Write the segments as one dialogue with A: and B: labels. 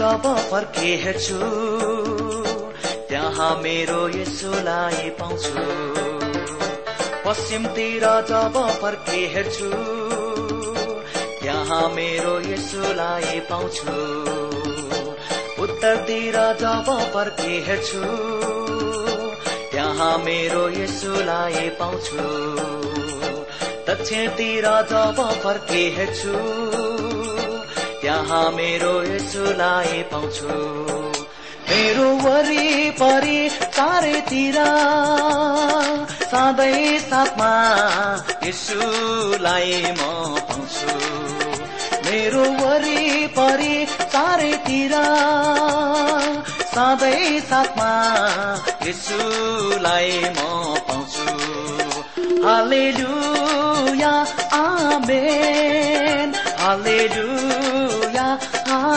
A: जब हेर्छु त्यहाँ मेरो यसोलाई पाउँछु। पश्चिमतिर जब हेर्छु त्यहाँ मेरो यसोलाई पाउँछु। उत्तरतिर जब हेर्छु त्यहाँ मेरो यसोलाई पाउँछु। दक्षिणतिर जब हेर्छु त्यहाँ मेरो यसुलाई पाउँछु। मेरो वरिपरि चारैतिर सधैँ साथमा यसुलाई म पाउँछु। मेरो वरिपरि चारैतिर सधैँ साथमा यसुलाई म पाउँछु। Hallelujah amen. Hallelujah,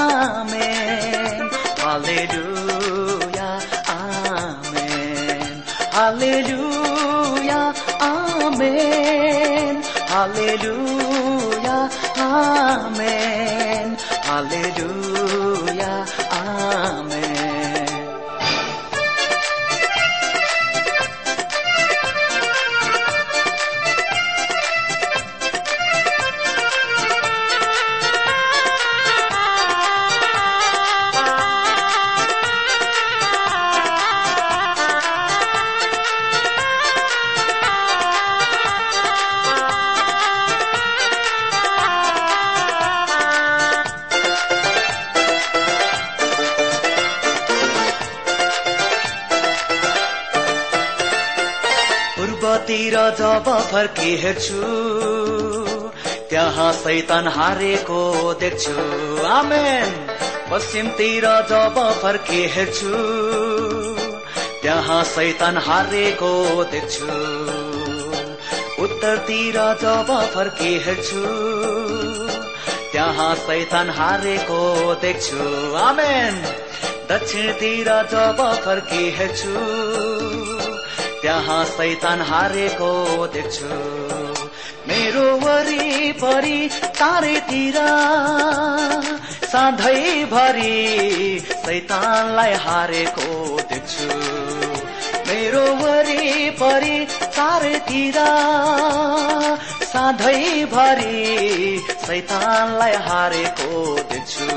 A: Amen. Hallelujah, Amen. Hallelujah, Amen. Hallelujah, Amen. Hallelujah, Amen. फर्की हेर्छु। त्यहाँ सैतान हारेको देख्छु। आमेन। पश्चिमतिर जब फर्की हेर्छु त्यहाँ सैतान हारेको देख्छु। उत्तरतिर जब फर्की हेर्छु त्यहाँ सैतान हारेको देख्छु। आमेन। दक्षिणतिर जब फर्की हेर्छु त्यहाँ सैतान हारेको देख्छु। मेरो वरिपरि चारैतिर सधैँभरि सैतानलाई हारेको देख्छु। मेरो वरिपरि चारैतिर सधैँभरि सैतानलाई हारेको देख्छु।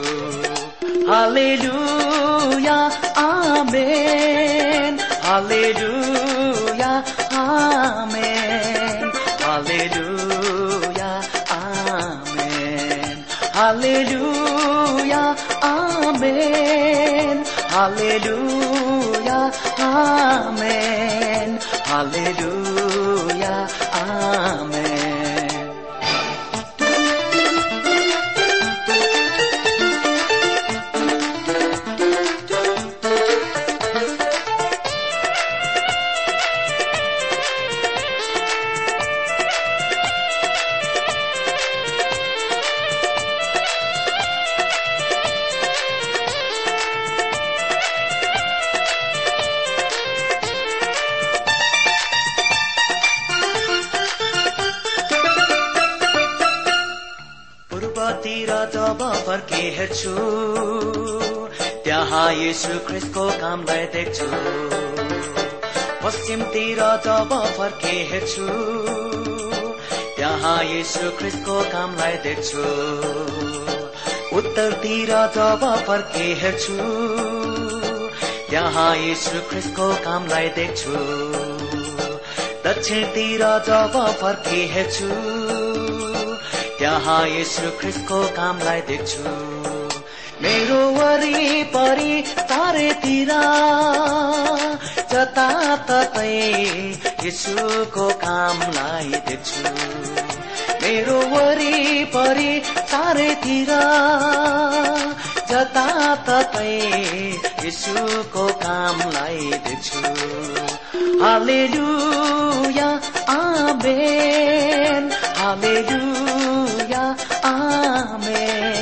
A: Hallelujah amen. Hallelujah, Amen. Hallelujah, Amen. Hallelujah, Amen. Hallelujah, Amen. Hallelujah, Amen. त्यहाँ यीशु ख्रिस्टको कामलाई देख्छु पश्चिमतिर जब फर्के हेर्छु त्यहाँ यीशु ख्रिस्टको कामलाई देख्छु उत्तरतिर जब फर्के हेर्छु त्यहाँ यीशु ख्रिस्टको कामलाई देख्छु दक्षिणतिर जब फर्के हेर्छु त्यहाँ यीशु ख्रिस्टको कामलाई देख्छु मेरो वरिपरि चारैतिर जताततै यीशुको कामलाई देख्छु मेरो वरिपरि चारैतिर जताततै यीशुको कामलाई देख्छु hallelujah amen. Hallelujah amen.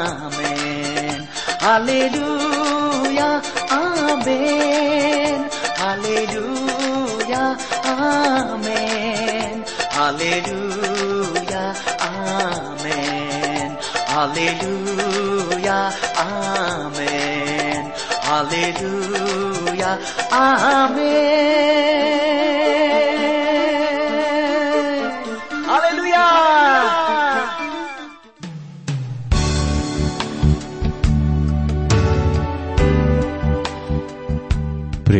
A: Amen. Hallelujah. Amen. Hallelujah. Amen. Hallelujah. Amen. Hallelujah. Amen. Hallelujah.
B: Amen.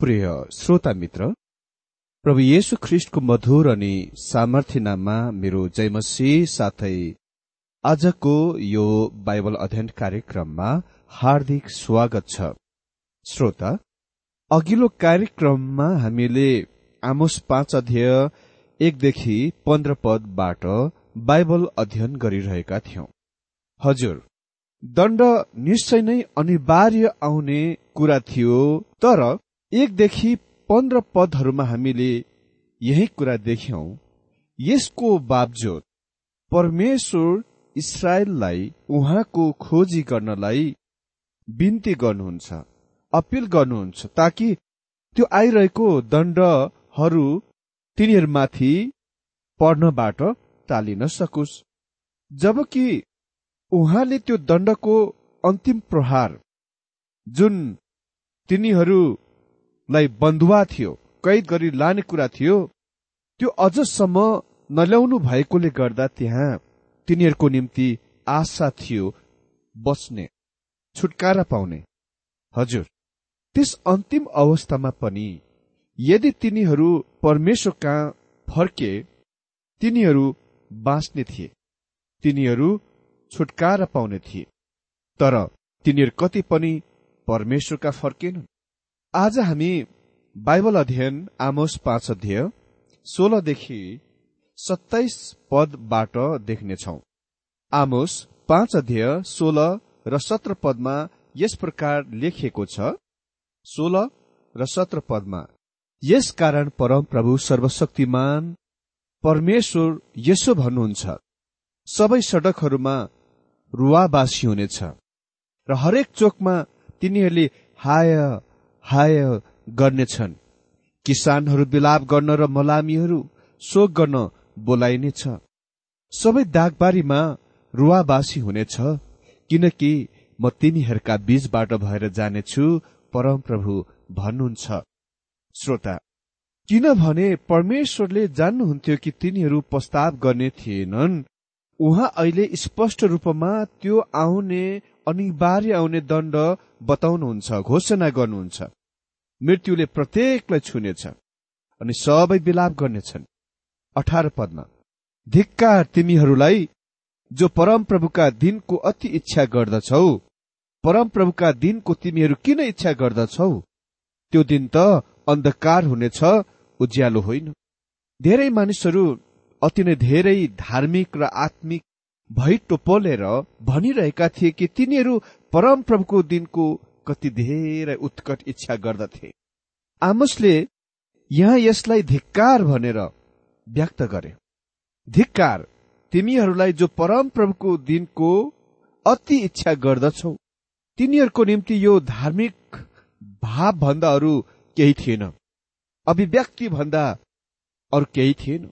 B: प्रिय श्रोता मित्र प्रभु येशु ख्रिष्टको मधुर अनि सामर्थ्य नाममा मेरो जयमसी साथै आजको यो बाइबल अध्ययन कार्यक्रममा हार्दिक स्वागत छ। श्रोता अघिल्लो कार्यक्रममा हामीले आमोस पाँच अध्याय एकदेखि पन्ध्र पदबाट बाइबल अध्ययन गरिरहेका थियौं। हजुर दण्ड निश्चय नै अनिवार्य आउने कुरा थियो तर एकदेखि पन्ध्र पदहरूमा हामीले यही कुरा देख्यौं। यसको बावजुद परमेश्वर इसरायललाई उहाँको खोजी गर्नलाई बिन्ती गर्नुहुन्छ अपिल गर्नुहुन्छ ताकि त्यो आइरहेको दण्डहरू तिनीहरूमाथि पर्नबाट टालिन सकोस्। जबकि उहाँले त्यो दण्डको अन्तिम प्रहार जुन तिनीहरूलाई बन्धुवा थियो कैद गरी लाने कुरा थियो त्यो अझसम्म नल्याउनु भएकोले गर्दा त्यहाँ तिनीहरूको निम्ति आशा थियो बस्ने छुटकारा पाउने। हजुर त्यस अन्तिम अवस्थामा पनि यदि तिनीहरू परमेश्वर कहाँ फर्के तिनीहरू बाँच्ने थिए तिनीहरू छुटकारा पाउने थिए तर तिनीहरू कति पनि परमेश्वरका फर्केनन्? आज हामी बाइबल अध्ययन आमोस पाँच अध्यय सोह्रदेखि सत्ताइस पदबाट देख्नेछौ। आमोस पाँच अध्यय सोह्र र सत्र पदमा यस प्रकार लेखिएको छ। सोह्र र सत्र पदमा यस कारण परम प्रभु सर्वशक्तिमान परमेश्वर यसो भन्नुहुन्छ सबै सडकहरूमा रुवाबासी हुनेछ र हरेक चोकमा तिनीहरूले हाय हाय गर्नेछन्। किसानहरू विलाप गर्न र मलामीहरू शोक गर्न बोलाइनेछ। सबै दागबारीमा रुवाबासी हुनेछ किनकि म तिनीहरूका बीचबाट भएर जानेछु परमप्रभु भन्नुहुन्छ। श्रोता किनभने परमेश्वरले जान्नुहुन्थ्यो कि तिनीहरू प्रस्ताव गर्ने थिएनन् उहाँ अहिले स्पष्ट रूपमा त्यो आउने अनिवार्य आउने दण्ड बताउनुहुन्छ घोषणा गर्नुहुन्छ। मृत्युले प्रत्येकलाई छुनेछ अनि सबै विलाप गर्नेछन्। अठार पदमा धिक्कार तिमीहरूलाई जो परमप्रभुका दिनको अति इच्छा गर्दछौ परमप्रभुका दिनको तिमीहरू किन इच्छा गर्दछौ? त्यो दिन त अन्धकार हुनेछ उज्यालो होइन। धेरै मानिसहरू अति नै धेरै धार्मिक र आत्मिक भई टोपोलेर भनिरहेका थिए कि तिनीहरू परमप्रभुको दिनको कति धेरै उत्कट इच्छा गर्दथे। आमसले यहाँ यसलाई धिक्कार भनेर व्यक्त गरे। धिक्कार तिमीहरूलाई जो परमप्रभुको दिनको अति इच्छा गर्दछौ तिनीहरूको निम्ति यो धार्मिक भाव भन्दा अरू केही थिएन। अभिव्यक्ति भन्दा अरू केही थिएन।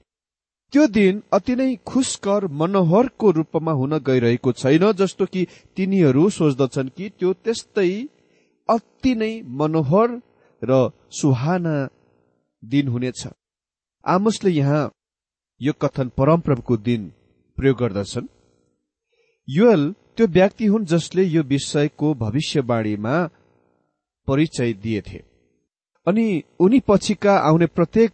B: त्यो दिन अति नै खुसकर मनोहरको रूपमा हुन गइरहेको छैन जस्तो कि तिनीहरू सोच्दछन् कि त्यो त्यस्तै अति नै मनोहर र सुहाना दिन हुनेछ। आमुसले यहाँ यो कथन परमप्रभुको दिन प्रयोग गर्दछन्। युएल त्यो व्यक्ति हुन् जसले यो विषयको भविष्यवाणीमा परिचय दिएथे। अनि उनी पछिका आउने प्रत्येक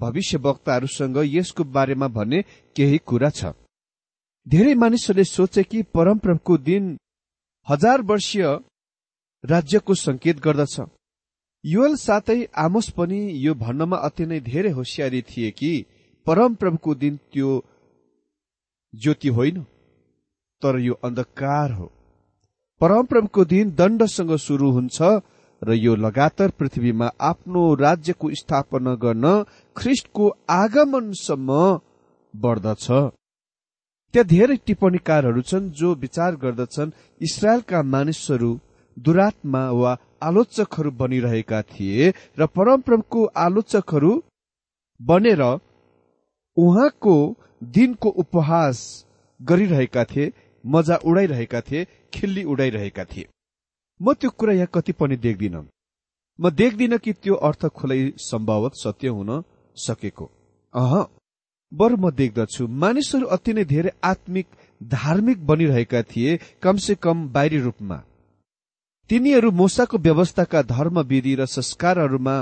B: भविष्य वक्ताहरूसँग यसको बारेमा भन्ने केही कुरा छ। धेरै मानिसहरूले सोचे कि परमप्रभुको दिन हजार वर्षीय राज्यको संकेत गर्दछ। युएल साथै आमोस पनि यो भन्नमा अति नै धेरै होसियारी थिए कि परमप्रभुको दिन त्यो ज्योति होइन तर यो अन्धकार हो। परमप्रभुको दिन दण्डसँग सुरु हुन्छ र यो लगातार पृथ्वीमा आफ्नो राज्यको स्थापना गर्न ख्रिस्टको आगमनसम्म बढ्दछ। त्यहाँ धेरै टिप्पणीकारहरू छन् जो विचार गर्दछन् इसरायलका मानिसहरू दुरात्मा वा आलोचकहरू बनिरहेका थिए र परमप्रभुको आलोचकहरू बनेर उहाँको दिनको उपहास गरिरहेका थिए मजा उडाइरहेका थिए खिल्ली उडाइरहेका थिए। म त्यो कुरा यहाँ कति पनि देख्दिन। म देख्दिन कि त्यो अर्थ खुलै सम्भवत सत्य हुन सकेको। अह बरु म देख्दछु मानिसहरू अति नै धेरै आत्मिक धार्मिक बनिरहेका थिए कमसे कम बाहिरी रूपमा। तिनीहरू मोसाको व्यवस्थाका धर्मविधि र संस्कारहरूमा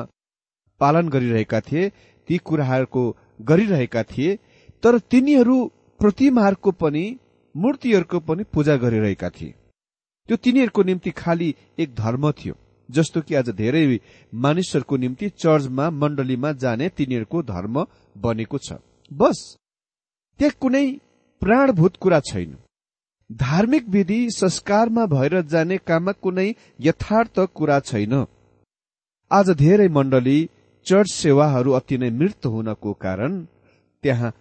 B: पालन गरिरहेका थिए ती कुराहरूको गरिरहेका थिए तर तिनीहरू प्रतिमाहरूको पनि मूर्तिहरूको पनि पूजा गरिरहेका थिए। त्यो तिनीहरूको निम्ति खालि एक धर्म थियो जस्तो कि आज धेरै मानिसहरूको निम्ति चर्चमा मण्डलीमा जाने तिनीहरूको धर्म बनेको छ। बस त्यहाँ कुनै प्राणभूत कुरा छैन। धार्मिक विधि संस्कारमा भएर जाने काममा कुनै यथार्थ कुरा छैन। आज धेरै मण्डली चर्च सेवाहरू अति नै मृत हुनको कारण त्यहाँ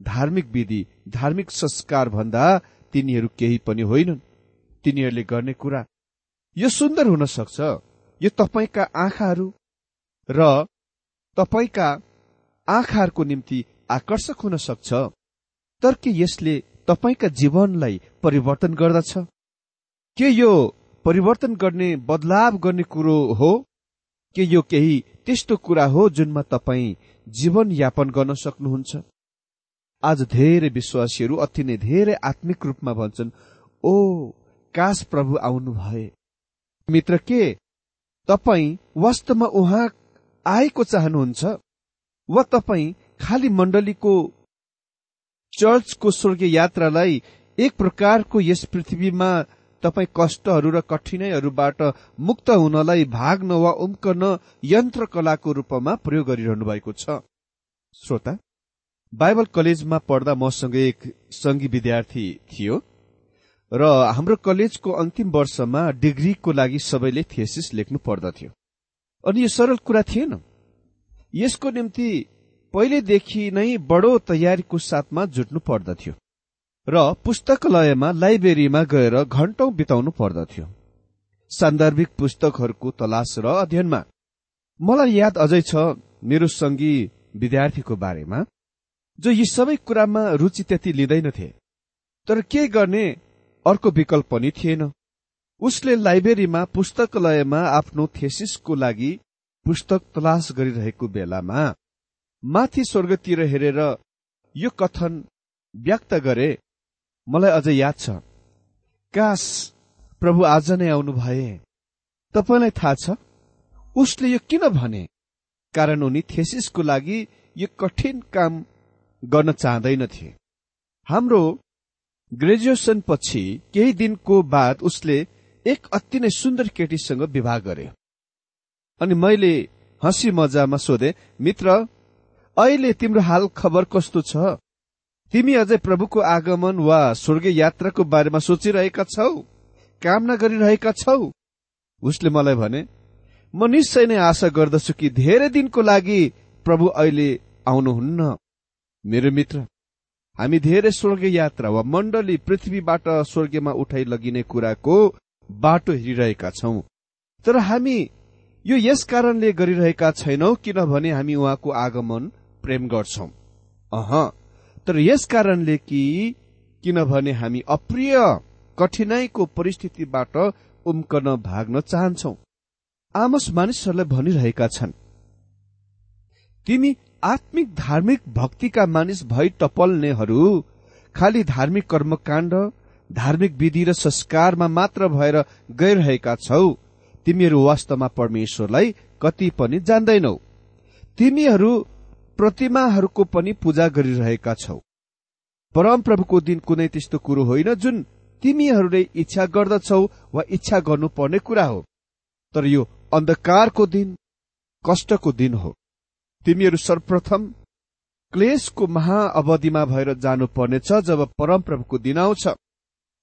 B: धार्मिक विधि धार्मिक संस्कार भन्दा तिनीहरू केही पनि होइनन्। तिनीहरूले गर्ने कुरा यो सुन्दर हुन सक्छ। यो तपाईँका आँखाहरू र तपाईँका आँखाहरूको निम्ति आकर्षक हुन सक्छ। तर के यसले तपाईँका जीवनलाई परिवर्तन गर्दछ? के यो परिवर्तन गर्ने बदलाव गर्ने कुरो हो? के यो केही त्यस्तो कुरा हो जुनमा तपाईँ जीवन यापन गर्न सक्नुहुन्छ? आज धेरै विश्वासीहरू अति नै धेरै आत्मिक रूपमा भन्छन् ओ काश प्रभु आउनु भए मित्र के तपाईँ वास्तवमा उहाँ आएको चाहनुहुन्छ? वा तपाईँ खालि मण्डलीको चर्चको स्वर्गीय यात्रालाई एक प्रकारको यस पृथ्वीमा तपाईँ कष्टहरू र कठिनाईहरूबाट मुक्त हुनलाई भाग्न वा उम्कन यन्त्रकलाको रूपमा प्रयोग गरिरहनु भएको छ। श्रोता बाइबल कलेजमा पढ्दा मसँग एक सङ्गी विद्यार्थी थियो र हाम्रो कलेजको अन्तिम वर्षमा डिग्रीको लागि सबैले थेसिस लेख्नु पर्दथ्यो। अनि यो सरल कुरा थिएन। यसको निम्ति पहिलेदेखि नै बडो तयारीको साथमा जुट्नु पर्दथ्यो र पुस्तकालयमा लाइब्रेरीमा गएर घण्टौं बिताउनु पर्दथ्यो। सान्दर्भिक पुस्तकहरूको तलास र अध्ययनमा मलाई याद अझै छ मेरो सङ्गी विद्यार्थीको बारेमा जो यी सबै कुरामा रुचि त्यति लिँदैनथे तर के गर्ने अर्को विकल्प पनि थिएन। उसले लाइब्रेरीमा पुस्तकालयमा आफ्नो थेसिसको लागि पुस्तक तलास गरिरहेको बेलामा माथि स्वर्गतिर हेरेर यो कथन व्यक्त गरे मलाई अझ याद छ। काश प्रभु आज नै आउनु भए तपाईँलाई थाहा छ? उसले यो किन भने? कारण उनी थेसिसको लागि यो कठिन काम गर्न चाहँदैनथे। हाम्रो ग्रेजुएसन पछि केही दिनको बाद उसले एक अति नै सुन्दर केटीसँग विवाह गरे। अनि मैले हँसी मजामा सोधे मित्र अहिले तिम्रो हाल खबर कस्तो छ? तिमी अझै प्रभुको आगमन वा स्वर्गीय यात्राको बारेमा सोचिरहेका छौ? कामना गरिरहेका छौ? उसले मलाई भने म निश्चय नै आशा गर्दछु कि धेरै दिनको लागि प्रभु अहिले आउनुहुन्न। मेरो मित्र हामी धेरै स्वर्गीय यात्रा वा मण्डली पृथ्वीबाट स्वर्गीयमा उठाइ लगिने कुराको बाटो हेरिरहेका छौं। तर हामी यो यस कारणले गरिरहेका छैनौ किनभने हामी उहाँको आगमन प्रेम गर्छौं। अह। तर यस कारणले कि किनभने हामी अप्रिय कठिनाईको परिस्थितिबाट उम्कन भाग्न चाहन्छौ। आमस मानिसहरूलाई भनिरहेका छन् तिमी आत्मिक धार्मिक भक्तिका मानिस भई टपल्नेहरू खालि धार्मिक कर्मकाण्ड धार्मिक विधि र संस्कारमा मात्र भएर गइरहेका छौ। तिमीहरू वास्तवमा परमेश्वरलाई कति पनि जान्दैनौ। तिमीहरू प्रतिमाहरूको पनि पूजा गरिरहेका छौ। परमप्रभुको दिन कुनै त्यस्तो कुरो होइन जुन तिमीहरूले इच्छा गर्दछौ वा इच्छा गर्नुपर्ने कुरा हो। तर यो अन्धकारको दिन कष्टको दिन हो। तिमीहरू सर्वप्रथम क्लेशको महाअवधिमा भएर जानुपर्नेछ जब परमप्रभुको दिन आउँछ।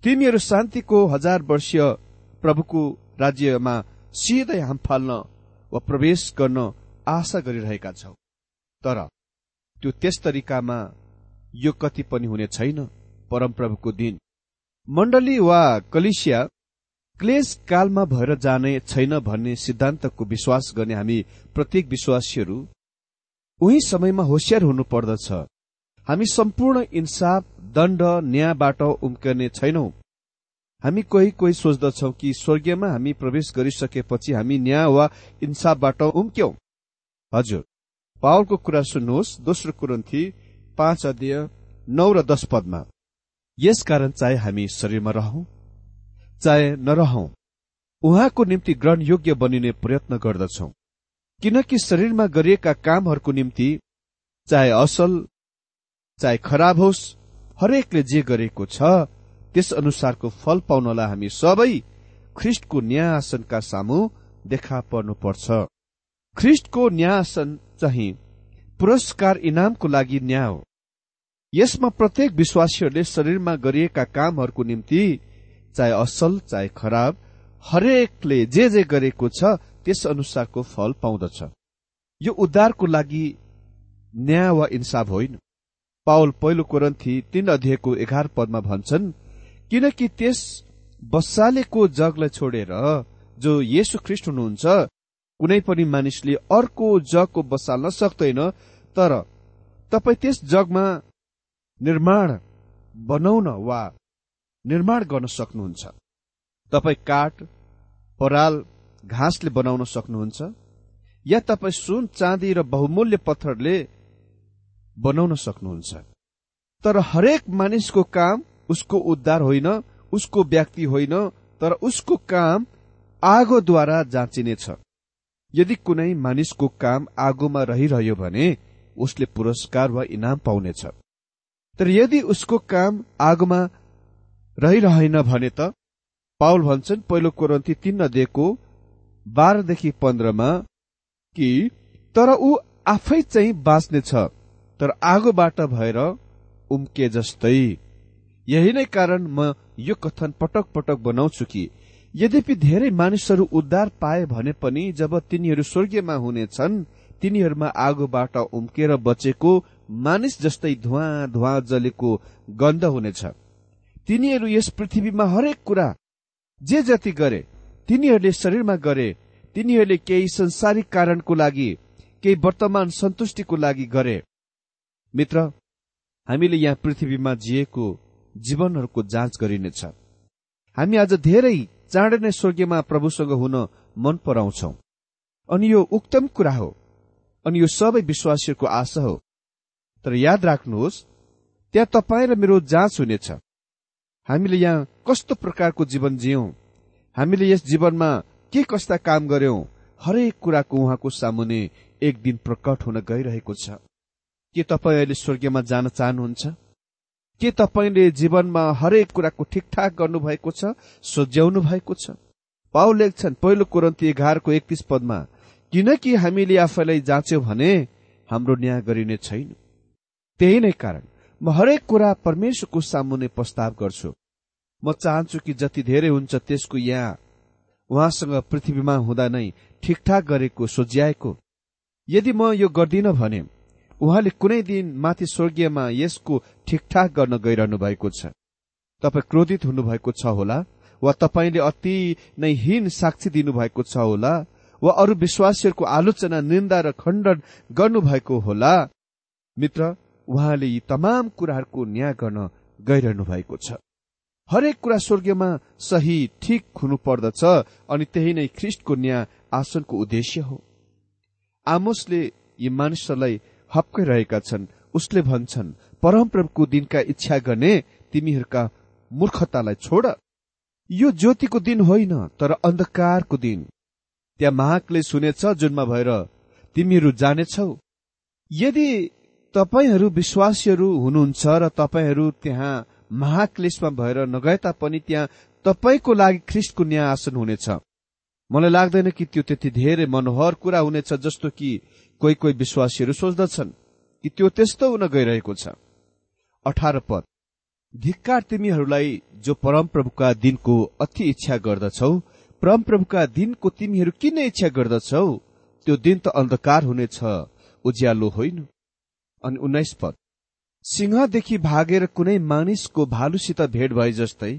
B: तिमीहरू शान्तिको हजार वर्षीय प्रभुको राज्यमा सिधै हाम फाल्न वा प्रवेश गर्न आशा गरिरहेका छौ। तर त्यो त्यस तरिकामा यो कति पनि हुने छैन परमप्रभुको दिन। मण्डली वा कलिसिया क्लेश कालमा भएर जाने छैन भन्ने सिद्धान्तको विश्वास गर्ने हामी प्रत्येक विश्वासीहरू उही समयमा होसियार हुनु पर्दछ हामी सम्पूर्ण इन्साफ दण्ड न्यायबाट उम्कने छैनौं। हामी कोही कोही सोच्दछौ कि स्वर्गीयमा हामी प्रवेश गरिसकेपछि हामी न्याय वा इन्साफबाट उम्क्यौं। हजुर पावलको कुरा सुन्नुहोस्। दोस्रो कुरन्थी पाँच अध्यय नौ र दश पदमा। यसकारण चाहे हामी शरीरमा रहौं चाहे नरहौं उहाँको निम्ति ग्रहण योग्य बनिने प्रयत्न गर्दछौ। किनकि शरीरमा गरिएका कामहरूको निम्ति चाहे असल चाहे खराब होस् हरेकले जे गरेको छ त्यस अनुसारको फल पाउनलाई हामी सबै ख्रिष्टको न्यायासनका सामु देखा पर्नुपर्छ। ख्रिष्टको न्यायासन चाहिँ। पुरस्कार इनामको लागि न्याय हो यसमा प्रत्येक विश्वासीहरूले शरीरमा गरिएका कामहरूको निम्ति चाहे असल चाहे खराब हरेकले जे जे गरेको छ त्यस अनुसारको फल पाउँदछ। यो उद्धारको लागि न्याय वा इन्साफ होइन। पावल पहिलो कोरन्थी तीन अध्ययको एघार पदमा भन्छन् किनकि त्यस बसालेको जगलाई छोडेर जो येशु ख्रिस्ट हुनुहुन्छ कुनै पनि मानिसले अर्को जगको बसाल्न सक्दैन तर तपाईँ त्यस जगमा निर्माण बनाउन वा निर्माण गर्न सक्नुहुन्छ। तपाईँ काठ पराल घाँसले बनाउन सक्नुहुन्छ या तपाईँ सुन चाँदी र बहुमूल्य पत्थरले बनाउन सक्नुहुन्छ। तर हरेक मानिसको काम उसको उद्धार होइन उसको व्यक्ति होइन तर उसको काम आगोद्वारा जाँचिनेछ। यदि कुनै मानिसको काम आगोमा रहिरह्यो भने उसले पुरस्कार वा इनाम पाउनेछ। तर यदि उसको काम आगोमा रहिरहेन भने त पाउल भन्छन् पहिलो कोरन्ती तीन नदिएको बाह्रदेखि पन्ध्रमा कि तर ऊ आफै चाहिँ बाँच्नेछ तर आगोबाट भएर उम्के जस्तै। यही नै कारण म यो कथन पटक पटक बनाउँछु कि यद्यपि धेरै मानिसहरू उद्धार पाए भने पनि जब तिनीहरू स्वर्गीयमा हुनेछन् तिनीहरूमा आगोबाट उम्केर बचेको मानिस जस्तै धुवा धुवा जलेको गन्ध हुनेछ। तिनीहरू यस पृथ्वीमा हरेक कुरा जे जति गरे तिनीहरूले शरीरमा गरे तिनीहरूले केही संसारिक कारणको लागि केही वर्तमान सन्तुष्टिको लागि गरे। मित्र हामीले यहाँ पृथ्वीमा जिएको जीवनहरूको जाँच गरिनेछ। हामी आज धेरै चाँडै नै स्वर्गीयमा प्रभुसँग हुन मन पराउँछौ। अनि यो उक्तम कुरा हो। अनि यो सबै विश्वासीहरूको आशा हो। तर याद राख्नुहोस् त्यहाँ तपाईँ र मेरो जाँच हुनेछ। हामीले यहाँ कस्तो प्रकारको जीवन जियौं? हामीले यस जीवनमा के कस्ता काम गर्यौं? हरेक कुराको उहाँको सामुने एक दिन प्रकट हुन गइरहेको छ। के तपाईँ अहिले स्वर्गीयमा जान चाहनुहुन्छ? के तपाईँले जीवनमा हरेक कुराको ठिकठाक गर्नुभएको छ सोझ्याउनु भएको छ? पाउ लेख्छन् पहिलो कुरन्ती एघारको एकतिस पदमा किनकि हामीले आफैलाई जाँच्यौं भने हाम्रो न्याय गरिने छैन। त्यही नै कारण म हरेक कुरा परमेश्वरको सामुने प्रस्ताव गर्छु। म चाहन्छु कि जति धेरै हुन्छ त्यसको यहाँ उहाँसँग पृथ्वीमा हुँदा नै ठिकठाक गरेको सोझ्याएको। यदि म यो गर्दिन भने उहाँले कुनै दिन माथि स्वर्गीयमा यसको ठिकठाक गर्न गइरहनु भएको छ। तपाईँ क्रोधित हुनुभएको छ होला वा तपाईँले अति नै हीन साक्षी दिनुभएको छ होला वा अरू विश्वासीहरूको आलोचना निन्दा र खण्डन गर्नुभएको होला? मित्र उहाँले यी तमाम कुराहरूको न्याय गर्न गइरहनु भएको छ। हरेक कुरा स्वर्गीयमा सही ठिक हुनु पर्दछ अनि त्यही नै ख्रिस्टको न्याय आसनको उद्देश्य हो। आमोसले यी मानिसहरूलाई हप्काइरहेका छन्। उसले भन्छन् परमप्रभुको दिनका इच्छा गर्ने तिमीहरूका मूर्खतालाई छोड। यो ज्योतिको दिन होइन तर अन्धकारको दिन। त्यहाँ महाकले सुनेछ जुनमा भएर तिमीहरू जानेछौ। यदि तपाईँहरू विश्वासीहरू हुनुहुन्छ र तपाईँहरू त्यहाँ महाक्लेशमा भएर नगए तापनि त्यहाँ तपाईँको लागि ख्रिस्टको न्याय आसन हुनेछ। मलाई लाग्दैन कि त्यो त्यति धेरै मनोहर कुरा हुनेछ जस्तो कि कोही कोही विश्वासीहरू सोच्दछन् कि त्यो त्यस्तो हुन गइरहेको छ। अठार पद। धिक्कार तिमीहरूलाई जो परमप्रभुका दिनको अति इच्छा गर्दछौ परमप्रभुका दिनको तिमीहरू किन इच्छा गर्दछौ? त्यो दिन त अन्धकार हुनेछ उज्यालो होइन। अनि उन्नाइस पद। सिंहदेखि भागेर कुनै मानिसको भालुसित भेट भए जस्तै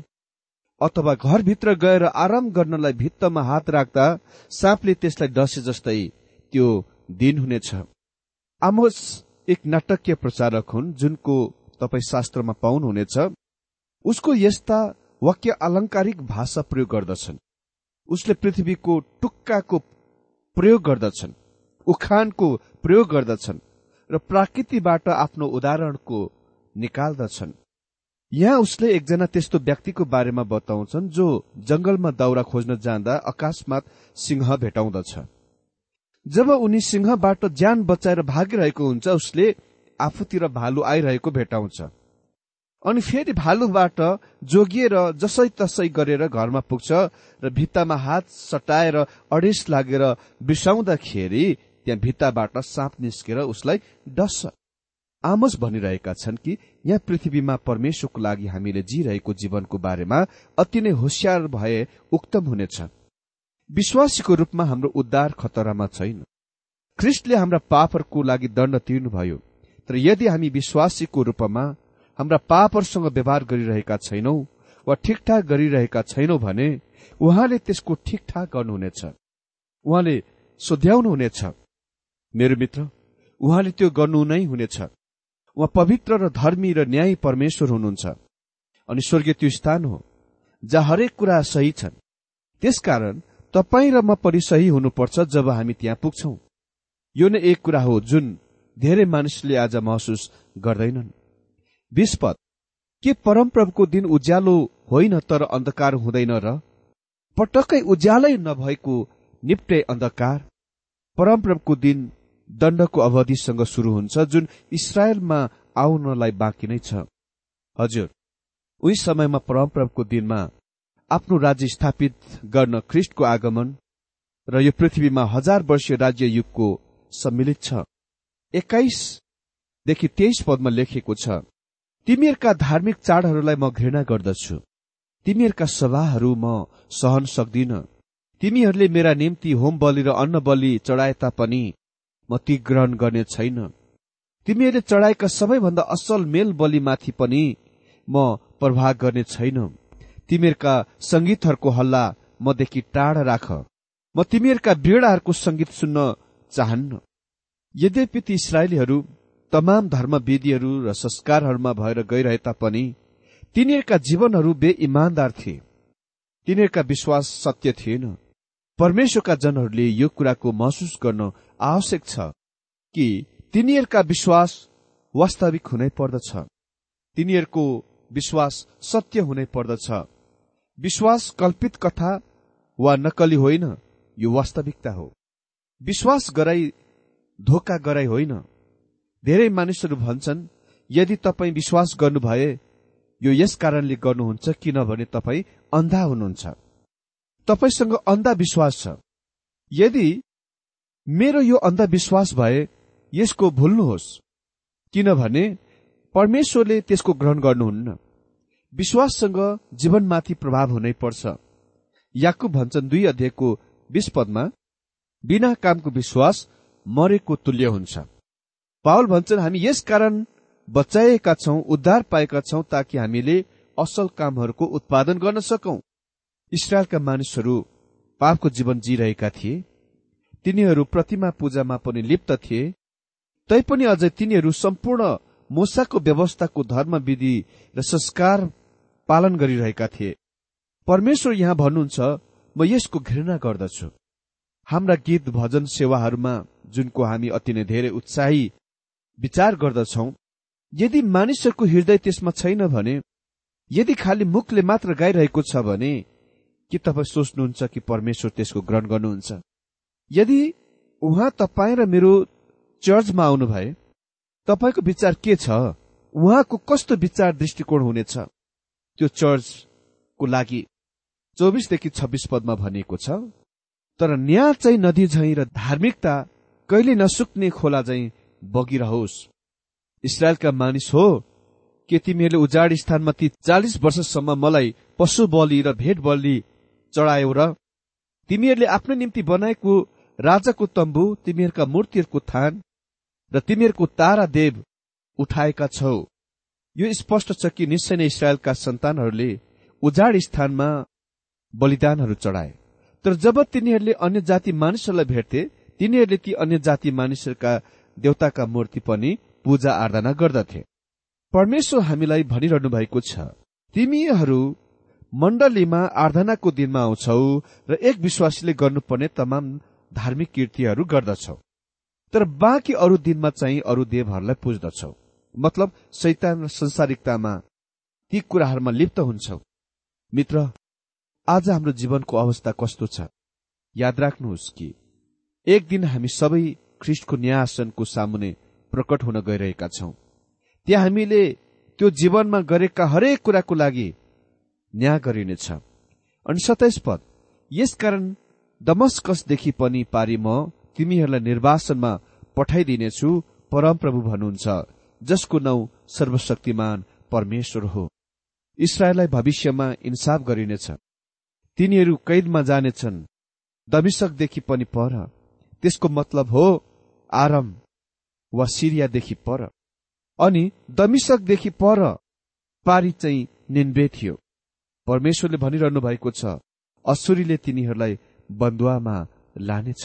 B: अथवा घरभित्र गएर आराम गर्नलाई भित्तमा हात राख्दा साँपले त्यसलाई डसे जस्तै त्यो दिन हुनेछ। आमोस एक नाटकीय प्रचारक हुन् जुनको तपाईँ शास्त्रमा पाउनुहुनेछ उसको यस्ता वाक्य अलङ्कारिक भाषा प्रयोग गर्दछन्। उसले पृथ्वीको टुक्काको प्रयोग गर्दछन् उखानको प्रयोग गर्दछन् र प्राकृतिबाट आफ्नो उदाहरणको निकाल्दछन्। यहाँ उसले एकजना त्यस्तो व्यक्तिको बारेमा बताउँछन् जो जंगलमा दाउरा खोज्न जाँदा अकस्मात सिंह भेटाउँदछ। जब उनी सिंहबाट ज्यान बचाएर भागिरहेको हुन्छ उसले आफूतिर भालु आइरहेको भेटाउँछ। अनि फेरि भालुबाट जोगिएर जसै तसै गरेर घरमा पुग्छ र भित्तामा हात सटाएर अडेस लागेर बिसाउँदाखेरि त्यहाँ भित्ताबाट साँप निस्केर उसलाई डस्छ। आमोस भनिरहेका छन् कि यहाँ पृथ्वीमा परमेश्वरको लागि हामीले जीरहेको जीवनको बारेमा अति नै होसियार भए उक्तम हुनेछ। विश्वासीको रूपमा हाम्रो उद्धार खतरामा छैन। ख्रिस्टले हाम्रा पापहरूको लागि दण्ड तिर्नुभयो तर यदि हामी विश्वासीको रूपमा हाम्रा पापहरूसँग व्यवहार गरिरहेका छैनौं वा ठिकठाक गरिरहेका छैनौं भने उहाँले त्यसको ठिकठाक गर्नुहुनेछ। उहाँले सोध्याउनुहुनेछ मेरो मित्र उहाँले त्यो गर्नु नै हुनेछ। उहाँ पवित्र र धर्मी र न्याय परमेश्वर हुनुहुन्छ अनि स्वर्गीय त्यो स्थान हो जहाँ हरेक कुरा सही छन्। त्यसकारण तपाईँ र म पनि सही हुनुपर्छ जब हामी त्यहाँ पुग्छौं। यो नै एक कुरा हो जुन धेरै मानिसले आज महसुस गर्दैनन्। विस्पत के परमप्रभुको दिन उज्यालो होइन तर अन्धकार हुँदैन र? पटक्कै उज्यालै नभएको निप्टे अन्धकार। परमप्रभुको दिन दण्डको अवधिसँग शुरू हुन्छ जुन इसरायलमा आउनलाई बाँकी नै छ। हजुर उही समयमा परमप्रभुको दिनमा आफ्नो राज्य स्थापित गर्न ख्रिस्टको आगमन र यो पृथ्वीमा हजार वर्षीय राज्य युगको सम्मिलित छ। एक्काइसदेखि तेइस पदमा लेखिएको छ तिमीहरूका धार्मिक चाडहरूलाई म घृणा गर्दछु। तिमीहरूका सभाहरू म सहन सक्दिन। तिमीहरूले मेरा निम्ति होम बलि र अन्न बलि चढाए तापनि म ती ग्रहण गर्ने छैन। तिमीहरूले चढाएका सबैभन्दा असल मेल बलिमाथि पनि म प्रभाव गर्ने छैन। तिमीहरूका संगीतहरूको हल्ला मदेखि टाढा राख। म तिमीहरूका बेडाहरूको संगीत सुन्न चाहन्न। यद्यपि ती इसरायलीहरू तमाम धर्मविधिहरू र संस्कारहरूमा भएर गइरहे तापनि तिनीहरूका जीवनहरू बेइमान्दार थिए। तिनीहरूका विश्वास सत्य थिएन। परमेश्वरका जनहरूले यो कुराको महसुस गर्न आवश्यक छ कि तिनीहरूका विश्वास वास्तविक हुनै पर्दछ। तिनीहरूको विश्वास सत्य हुनै पर्दछ। विश्वास कल्पित कथा वा नकली होइन यो वास्तविकता हो। विश्वास गराई धोका गराई होइन। धेरै मानिसहरू भन्छन् यदि तपाईँ विश्वास गर्नुभए यो यस कारणले गर्नुहुन्छ किनभने तपाईँ अन्धा हुनुहुन्छ। तपाईँसँग अन्धविश्वास छ। यदि मेरो यो अन्धविश्वास भए यसको भुल्नुहोस्। किनभने परमेश्वरले त्यसको ग्रहण गर्नुहुन्न। विश्वाससँग जीवनमाथि प्रभाव हुनै पर्छ। याकु भन्छन् दुई अध्यायको बीस पदमा बिना कामको विश्वास मरेको तुल्य हुन्छ। पावल भन्छन् हामी यस कारण बचाइएका छौं उद्धार पाएका छौं ताकि हामीले असल कामहरूको उत्पादन गर्न सकौं। इसरायलका मानिसहरू पापको जीवन जीरहेका थिए तिनीहरू प्रतिमा पूजामा पनि लिप्त थिए तैपनि अझै तिनीहरू सम्पूर्ण मोसाको व्यवस्थाको धर्मविधि र संस्कार पालन गरिरहेका थिए। परमेश्वर यहाँ भन्नुहुन्छ म यसको घृणा गर्दछु। हाम्रा गीत भजन सेवाहरूमा जुनको हामी अति नै धेरै उत्साही विचार गर्दछौ यदि मानिसहरूको हृदय त्यसमा छैन भने यदि खालि मुखले मात्र गाइरहेको छ भने के तपाईँ सोच्नुहुन्छ कि परमेश्वर त्यसको ग्रहण गर्नुहुन्छ? यदि उहाँ तपाईँ र मेरो चर्चमा आउनु भए तपाईँको विचार के छ? उहाँको कस्तो विचार दृष्टिकोण हुनेछ? त्यो चर्चको लागि चौबिसदेखि छब्बिस पदमा भनिएको छ तर न्याय चाहिँ नदी झैँ र धार्मिकता कहिले नसुक्ने खोला झैँ बगिरहोस्। इसरायलका मानिस हो के तिमीहरूले उजाड स्थानमा ती चालिस वर्षसम्म मलाई पशु बलि र भेट बलि चढायौ र तिमीहरूले आफ्नो निम्ति बनाएको राजाको तम्बु तिमीहरूका मूर्तिहरूको थान र तिमीहरूको तारा देव उठाएका छौ। यो स्पष्ट छ कि निश्चय नै इसरायलका सन्तानहरूले उजाड स्थानमा बलिदानहरू चढाए। तर जब तिनीहरूले अन्य जाति मानिसहरूलाई भेट्थे तिनीहरूले ती अन्य जाति मानिसहरूका देवताका मूर्ति पनि पूजा आराधना गर्दथे। परमेश्वर हामीलाई भनिरहनु भएको छ तिमीहरू मण्डलीमा आराधनाको दिनमा आउँछौ र एक विश्वासीले गर्नुपर्ने तमाम धार्मिक कृतिहरू गर्दछौ। तर बाँकी अरू दिनमा चाहिँ अरू देवहरूलाई पुज्दछौ। मतलब शैतान र संसारिकतामा ती कुराहरूमा लिप्त हुन्छौ। मित्र आज हाम्रो जीवनको अवस्था कस्तो छ? याद राख्नुहोस् कि एक दिन हामी सबै ख्रिस्टको न्यायासनको सामुने प्रकट हुन गइरहेका छौं। त्यहाँ हामीले त्यो जीवनमा गरेका हरेक कुराको लागि न्याय गरिनेछ। अनि सताइस पद यसकारण दमस्कसदेखि पनि पारी म तिमीहरूलाई निर्वासनमा पठाइदिनेछु परमप्रभु भन्नुहुन्छ। जसको नौ सर्वशक्तिमान परमेश्वर हो। इसरायललाई भविष्यमा इन्साफ गरिनेछ। तिनीहरू कैदमा जानेछन्। दमिशकदेखि पनि पर। त्यसको मतलब हो आरम वा सिरियादेखि पर। अनि दमिशकदेखि पर पारी चाहिँ निन्बे थियो। परमेश्वरले भनिरहनु भएको छ असुरीले तिनीहरूलाई बन्दुवामा लानेछ।